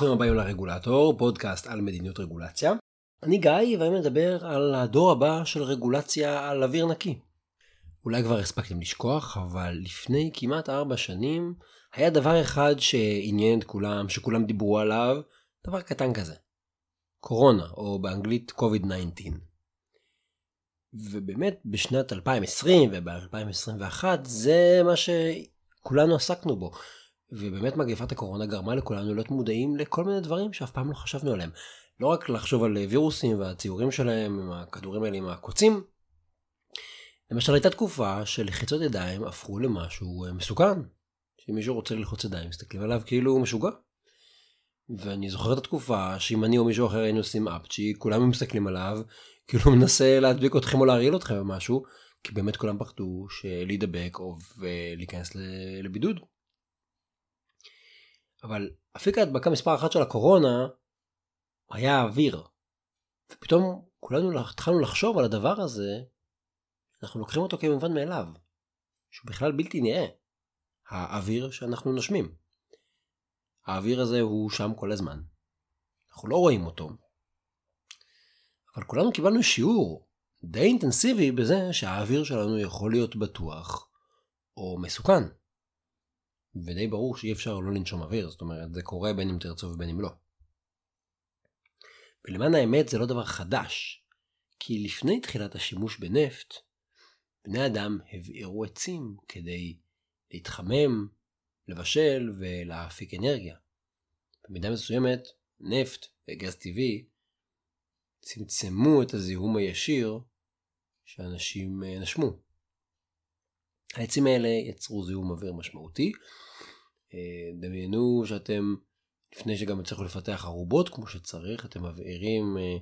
ברוכים הבאים לרגולטור, פודקאסט על מדיניות רגולציה. אני גיא ואני מדבר על הדור הבא של רגולציה על אוויר נקי. אולי כבר הספקתם לשכוח, אבל לפני כמעט ארבע שנים היה דבר אחד שעניין את כולם, שכולם דיברו עליו, דבר קטן כזה. קורונה, או באנגלית COVID-19. ובאמת בשנת 2020 וב-2021 זה מה שכולנו עסקנו בו. ובאמת מגפת הקורונה גרמה לכולנו להיות מודעים לכל מיני דברים שאף פעם לא חשבנו עליהם. לא רק לחשוב על וירוסים והציורים שלהם עם הכדורים האלה עם הקוצים. למשל הייתה תקופה שלחיצות ידיים הפכו למשהו אה, מסוכן. שאם מישהו רוצה ללחוץ ידיים מסתכלים עליו כאילו הוא משוגע. ואני זוכר את התקופה שאם אני או מישהו אחר היינו עושים אפצ'י כולם מסתכלים עליו כאילו הוא מנסה להדביק אתכם או להרעיל אתכם או משהו כי באמת כולם פחדו להידבק או להיכנס לבידוד. אבל אפיק ההדבקה מספר אחת של הקורונה היה האוויר. ופתאום כולנו התחלנו לחשוב על הדבר הזה, אנחנו לוקחים אותו כמובן מאליו, שהוא בכלל בלתי נראה. האוויר שאנחנו נושמים. האוויר הזה הוא שם כל הזמן. אנחנו לא רואים אותו. אבל כולנו קיבלנו שיעור די אינטנסיבי בזה שהאוויר שלנו יכול להיות בטוח או מסוכן. ודי ברור שאי אפשר לא לנשום אוויר, זאת אומרת, זה קורה בין אם תרצו ובין אם לא. ולמען האמת זה לא דבר חדש, כי לפני תחילת השימוש בנפט, בני אדם הבעירו עצים כדי להתחמם, לבשל ולהפיק אנרגיה. במידה מסוימת, נפט וגז טבעי צמצמו את הזיהום הישיר שאנשים אה, נשמו. העצים האלה יצרו זיהום אוויר משמעותי. אה, דמיינו שאתם, לפני שגם הצליחו לפתח ערובות כמו שצריך, אתם מבעירים אה,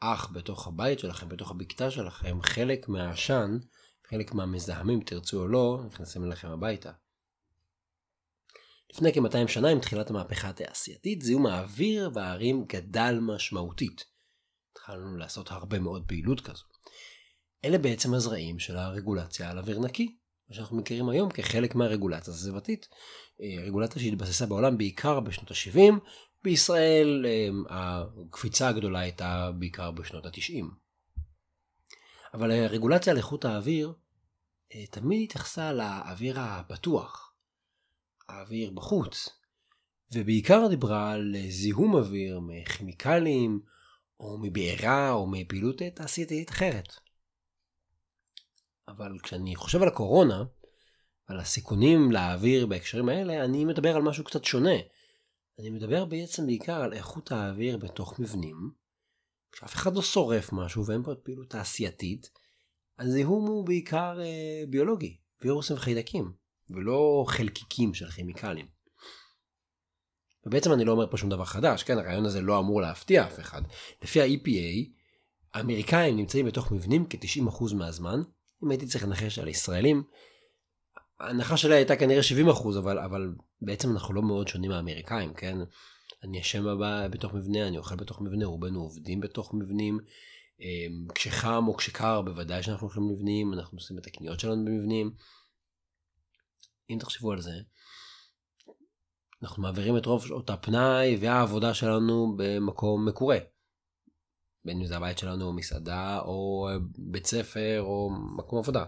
אח בתוך הבית שלכם, בתוך הבקתה שלכם, חלק מהעשן, חלק מהמזהמים, תרצו או לא, נכנסים אליכם הביתה. לפני כ-200 שנה, עם תחילת המהפכה התעשייתית, זיהום האוויר והערים גדל משמעותית. התחלנו לעשות הרבה מאוד פעילות כזו. אלה בעצם הזרעים של הרגולציה על אוויר נקי. מה שאנחנו מכירים היום כחלק מהרגולציה הסביבתית. אה, רגולציה שהתבססה בעולם בעיקר בשנות ה-70, בישראל אה, הקפיצה הגדולה הייתה בעיקר בשנות ה-90. אבל הרגולציה על איכות האוויר אה, תמיד התייחסה לאוויר הפתוח, האוויר בחוץ, ובעיקר דיברה על זיהום אוויר מכימיקלים, או מבעירה, או מפעילות תעשייתית אחרת. אבל כשאני חושב על הקורונה, על הסיכונים לאוויר בהקשרים האלה, אני מדבר על משהו קצת שונה. אני מדבר בעצם בעיקר על איכות האוויר בתוך מבנים, כשאף אחד לא שורף משהו ואין פה פעילות תעשייתית, הזיהום הוא בעיקר אה, ביולוגי, וירוסים וחיידקים, ולא חלקיקים של כימיקלים. ובעצם אני לא אומר פה שום דבר חדש, כן, הרעיון הזה לא אמור להפתיע אף אחד. לפי ה-EPA, האמריקאים נמצאים בתוך מבנים כ-90% מהזמן, אם הייתי צריך לנחש על ישראלים, ההנחה שלי הייתה כנראה 70 אחוז, אבל, אבל בעצם אנחנו לא מאוד שונים מהאמריקאים, כן? אני ישן בתוך מבנה, אני אוכל בתוך מבנה, רובנו עובדים בתוך מבנים. אמ, כשחם או כשקר, בוודאי שאנחנו הולכים למבנים, אנחנו עושים את הקניות שלנו במבנים. אם תחשבו על זה, אנחנו מעבירים את רוב שעות הפנאי והעבודה שלנו במקום מקורה. בין אם זה הבית שלנו או מסעדה או בית ספר או מקום עבודה.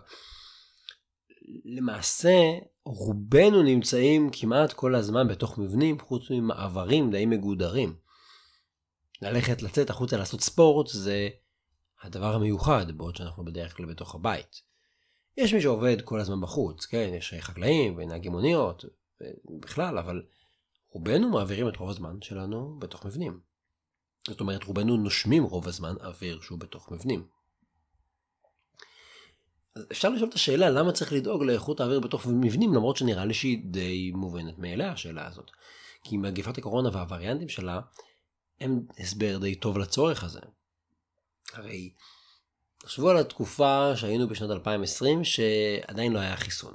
למעשה רובנו נמצאים כמעט כל הזמן בתוך מבנים חוץ ממעברים די מגודרים. ללכת לצאת החוצה לעשות ספורט זה הדבר המיוחד בעוד שאנחנו בדרך כלל בתוך הבית. יש מי שעובד כל הזמן בחוץ, כן, יש חקלאים ונהגי מוניות בכלל, אבל רובנו מעבירים את רוב הזמן שלנו בתוך מבנים. זאת אומרת, רובנו נושמים רוב הזמן אוויר שהוא בתוך מבנים. אז אפשר לשאול את השאלה למה צריך לדאוג לאיכות האוויר בתוך מבנים למרות שנראה לי שהיא די מובנת מאליה השאלה הזאת. כי מגפת הקורונה והווריאנטים שלה הם הסבר די טוב לצורך הזה. הרי תחשבו על התקופה שהיינו בשנת 2020 שעדיין לא היה חיסון.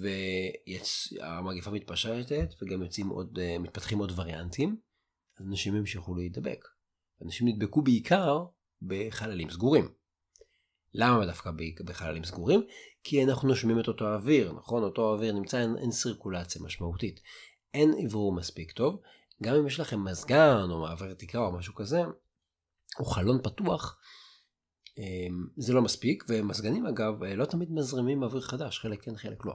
והמגפה מתפשטת וגם יוצאים עוד, אה, מתפתחים עוד וריאנטים. אז אנשים המשיכו להידבק. אנשים נדבקו בעיקר בחללים סגורים. למה דווקא בחללים סגורים? כי אנחנו נושמים את אותו אוויר, נכון? אותו אוויר נמצא, אין, אין סירקולציה משמעותית. אין אוורור מספיק טוב, גם אם יש לכם מזגן או מעבר תקרה או משהו כזה, או חלון פתוח, אמ, זה לא מספיק, ומזגנים אגב לא תמיד מזרימים אוויר חדש, חלק כן חלק לא.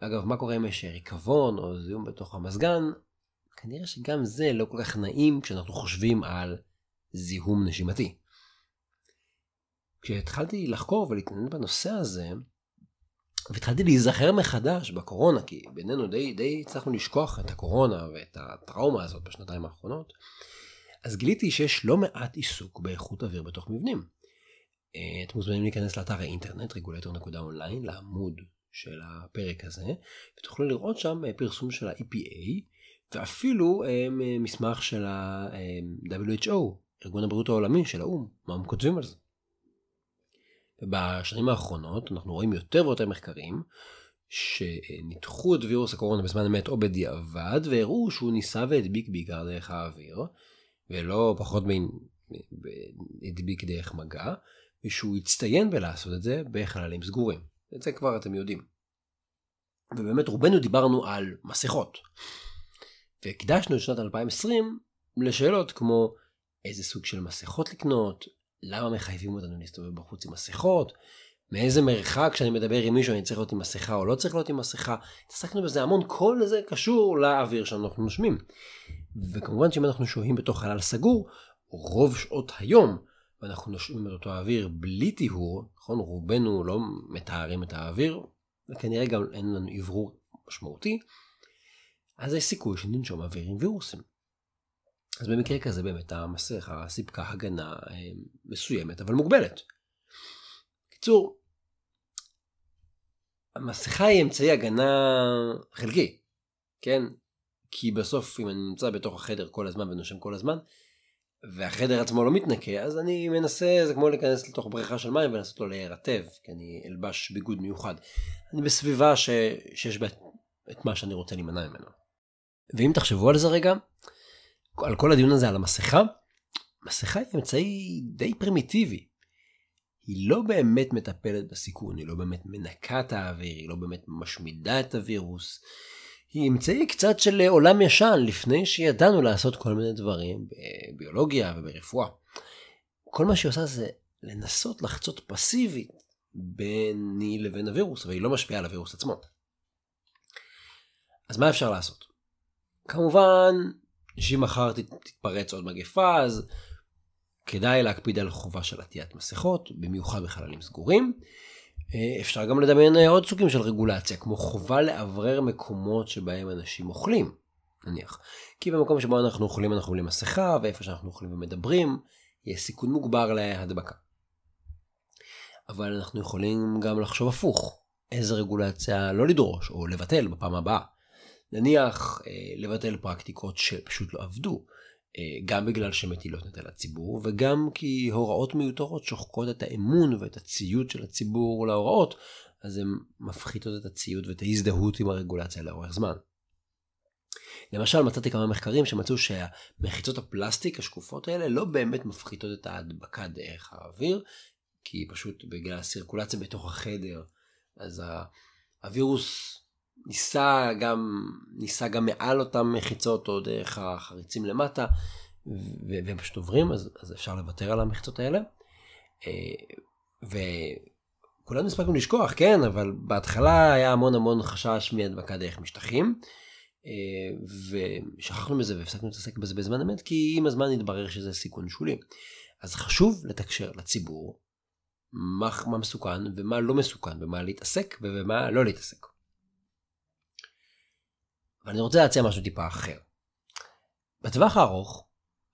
אגב, מה קורה אם יש ריקבון או זיהום בתוך המזגן? כנראה שגם זה לא כל כך נעים כשאנחנו חושבים על זיהום נשימתי. כשהתחלתי לחקור ולהתעניין בנושא הזה, והתחלתי להיזכר מחדש בקורונה, כי בינינו די, די הצלחנו לשכוח את הקורונה ואת הטראומה הזאת בשנתיים האחרונות, אז גיליתי שיש לא מעט עיסוק באיכות אוויר בתוך מבנים. אה, אתם מוזמנים להיכנס לאתר האינטרנט רגולטור.אונליין לעמוד של הפרק הזה ותוכלו לראות שם אה, פרסום של ה-EPA ואפילו אה, מסמך של ה-WHO, ארגון הבריאות העולמי של האו"ם, מה הם כותבים על זה. ובשנים האחרונות אנחנו רואים יותר ויותר מחקרים שניתחו את וירוס הקורונה בזמן אמת או בדיעבד והראו שהוא ניסה והדביק בעיקר דרך האוויר ולא פחות מהדביק דרך מגע ושהוא הצטיין בלעשות את זה בחללים סגורים. את זה כבר אתם יודעים. ובאמת רובנו דיברנו על מסכות. והקדשנו את שנת 2020 לשאלות כמו איזה סוג של מסכות לקנות, למה מחייבים אותנו להסתובב בחוץ עם מסכות, מאיזה מרחק כשאני מדבר עם מישהו אני צריך להיות עם מסכה או לא צריך להיות עם מסכה. התעסקנו בזה המון, כל זה קשור לאוויר שאנחנו נושמים. וכמובן שאם אנחנו שוהים בתוך חלל סגור, רוב שעות היום ואנחנו נושמים את אותו האוויר בלי טיהור, נכון? רובנו לא מטהרים את האוויר, וכנראה גם אין לנו אוורור משמעותי, אז יש סיכוי שננשום אוויר עם וירוסים. אז במקרה כזה באמת המסכה סיפקה הגנה אה, מסוימת אבל מוגבלת. קיצור, המסכה היא אמצעי הגנה חלקי, כן? כי בסוף אם אני נמצא בתוך החדר כל הזמן ונושם כל הזמן, והחדר עצמו לא מתנקה, אז אני מנסה, זה כמו להיכנס לתוך בריכה של מים ולנסות לו להירטב, כי אני אלבש ביגוד מיוחד. אני בסביבה ש... שיש בה את מה שאני רוצה להימנע ממנו. ואם תחשבו על זה רגע, על כל הדיון הזה על המסכה, מסכה היא אמצעי די פרימיטיבי. היא לא באמת מטפלת בסיכון, היא לא באמת מנקה את האוויר, היא לא באמת משמידה את הווירוס. היא אמצעי קצת של עולם ישן לפני שידענו לעשות כל מיני דברים בביולוגיה וברפואה. כל מה שהיא עושה זה לנסות לחצות פסיבית ביני לבין הווירוס, אבל היא לא משפיעה על הווירוס עצמו. אז מה אפשר לעשות? כמובן שאם מחר תתפרץ עוד מגפה אז כדאי להקפיד על חובה של עטיית מסכות, במיוחד בחללים סגורים. אה, אפשר גם לדמיין אה, עוד סוגים של רגולציה, כמו חובה לאוורר מקומות שבהם אנשים אוכלים, נניח. כי במקום שבו אנחנו אוכלים אנחנו בלי מסכה, ואיפה שאנחנו אוכלים ומדברים, יש סיכון מוגבר להדבקה. אבל אנחנו יכולים גם לחשוב הפוך, איזה רגולציה לא לדרוש או לבטל בפעם הבאה. נניח אה, לבטל פרקטיקות שפשוט לא עבדו. אה, גם בגלל שמטילות נטל הציבור וגם כי הוראות מיותרות שוחקות את האמון ואת הציות של הציבור להוראות אז הן מפחיתות את הציות ואת ההזדהות עם הרגולציה לאורך זמן. למשל מצאתי כמה מחקרים שמצאו שהמחיצות הפלסטיק השקופות האלה לא באמת מפחיתות את ההדבקה דרך האוויר כי פשוט בגלל הסירקולציה בתוך החדר אז הווירוס ניסה גם, ניסה גם מעל אותן מחיצות או דרך החריצים למטה, והם פשוט עוברים, אז, אז אפשר לוותר על המחיצות האלה. אה, וכולנו הספקנו לשכוח, כן, אבל בהתחלה היה המון המון חשש מהדבקה דרך משטחים. אה, ושכחנו מזה והפסקנו להתעסק בזה בזמן אמת, כי עם הזמן התברר שזה סיכון שולי. אז חשוב לתקשר לציבור מה, מה מסוכן ומה לא מסוכן, במה להתעסק ובמה לא להתעסק. אבל אני רוצה להציע משהו טיפה אחר. בטווח הארוך,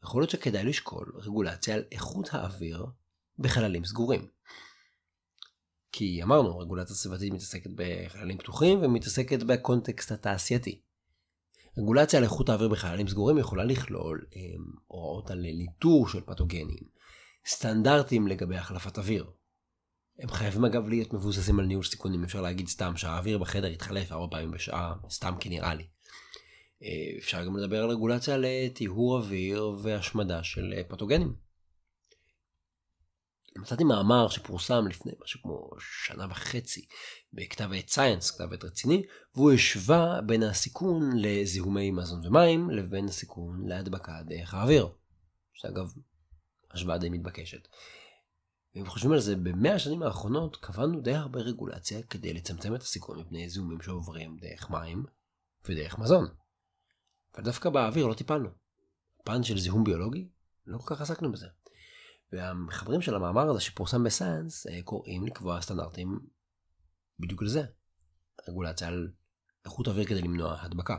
יכול להיות שכדאי לשקול רגולציה על איכות האוויר בחללים סגורים. כי אמרנו, רגולציה סביבתית מתעסקת בחללים פתוחים ומתעסקת בקונטקסט התעשייתי. רגולציה על איכות האוויר בחללים סגורים יכולה לכלול אמ, הוראות על ניטור של פתוגנים, סטנדרטים לגבי החלפת אוויר. הם חייבים אגב להיות מבוססים על ניהול סיכונים, אפשר להגיד סתם שהאוויר בחדר יתחלף ארבע פעמים בשעה, סתם כי נראה לי. אה, אפשר גם לדבר על רגולציה לטיהור אוויר והשמדה של אה, פתוגנים. מצאתי מאמר שפורסם לפני משהו כמו שנה וחצי בכתב עת סייאנס, כתב עת רציני, והוא השווה בין הסיכון לזיהומי מזון ומים לבין הסיכון להדבקה דרך האוויר. שאגב, השוואה די מתבקשת. ואם חושבים על זה, במאה השנים האחרונות קבענו די הרבה רגולציה כדי לצמצם את הסיכון מפני זיהומים שעוברים דרך מים ודרך מזון. אבל דווקא באוויר לא טיפלנו. פן של זיהום ביולוגי, לא כל כך עסקנו בזה. והמחברים של המאמר הזה שפורסם בסיינס אה, קוראים לקבוע סטנדרטים בדיוק לזה. רגולציה על איכות אוויר כדי למנוע הדבקה.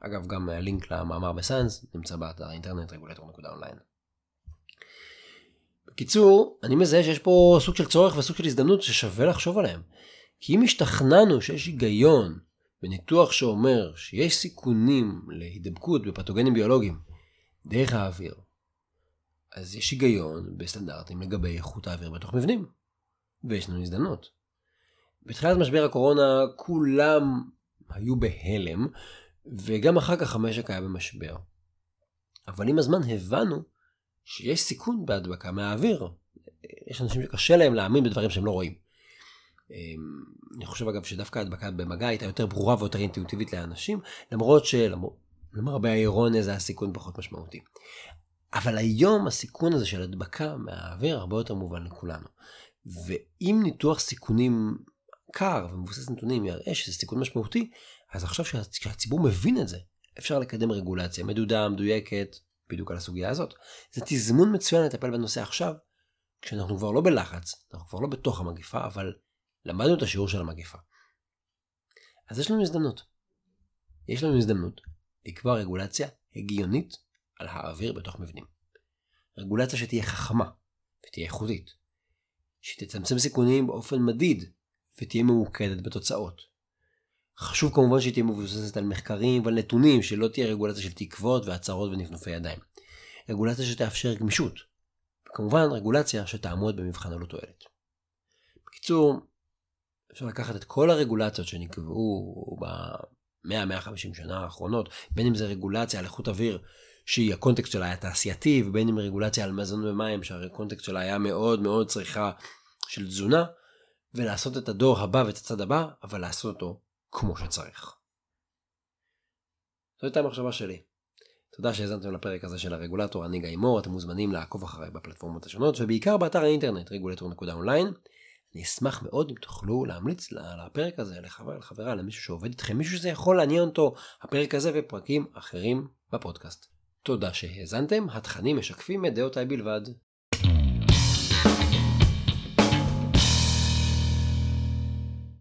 אגב, גם הלינק למאמר בסיינס נמצא באתר האינטרנט רגולטור.אונליין. בקיצור, אני מזהה שיש פה סוג של צורך וסוג של הזדמנות ששווה לחשוב עליהם. כי אם השתכנענו שיש היגיון בניתוח שאומר שיש סיכונים להידבקות בפתוגנים ביולוגיים דרך האוויר, אז יש היגיון בסטנדרטים לגבי איכות האוויר בתוך מבנים. ויש לנו הזדמנות. בתחילת משבר הקורונה כולם היו בהלם, וגם אחר כך המשק היה במשבר. אבל עם הזמן הבנו שיש סיכון בהדבקה מהאוויר. יש אנשים שקשה להם להאמין בדברים שהם לא רואים. אני חושב אגב שדווקא ההדבקה במגע הייתה יותר ברורה ויותר אינטואיטיבית לאנשים, למרות שלמרבה האירוניה זה הסיכון פחות משמעותי. אבל היום הסיכון הזה של הדבקה מהאוויר הרבה יותר מובן לכולנו. ואם ניתוח סיכונים קר ומבוסס נתונים יראה שזה סיכון משמעותי, אז עכשיו שהציבור מבין את זה, אפשר לקדם רגולציה מדודה, מדויקת, בדיוק על הסוגיה הזאת. זה תזמון מצוין לטפל בנושא עכשיו, כשאנחנו כבר לא בלחץ, אנחנו כבר לא בתוך המגיפה, אבל למדנו את השיעור של המגיפה. אז יש לנו הזדמנות. יש לנו הזדמנות לקבוע רגולציה הגיונית על האוויר בתוך מבנים. רגולציה שתהיה חכמה ותהיה איכותית, שתצמצם סיכונים באופן מדיד ותהיה ממוקדת בתוצאות. חשוב כמובן שהיא תהיה מבוססת על מחקרים ועל נתונים, שלא תהיה רגולציה של תקוות והצהרות ונפנופי ידיים. רגולציה שתאפשר גמישות. וכמובן רגולציה שתעמוד במבחן עלות תועלת. בקיצור, אפשר לקחת את כל הרגולציות שנקבעו ב-100-150 שנה האחרונות, בין אם זה רגולציה על איכות אוויר, שהיא הקונטקסט שלה היה תעשייתי, ובין אם רגולציה על מזון ומים, שהקונטקסט שלה היה מאוד מאוד צריכה של תזונה, ולעשות את הדור הבא ואת הצד הבא, אבל לעשות אותו כמו שצריך. זו הייתה המחשבה שלי. תודה שהאזנתם לפרק הזה של הרגולטור, אני גיא מור, אתם מוזמנים לעקוב אחריי בפלטפורמות השונות, ובעיקר באתר האינטרנט רגולטור.אונליין. אני אשמח מאוד אם תוכלו להמליץ לפרק הזה לחבר, לחברה, למישהו שעובד איתכם, מישהו שזה יכול לעניין אותו, הפרק הזה ופרקים אחרים בפודקאסט. תודה שהאזנתם, התכנים משקפים את דעותיי בלבד.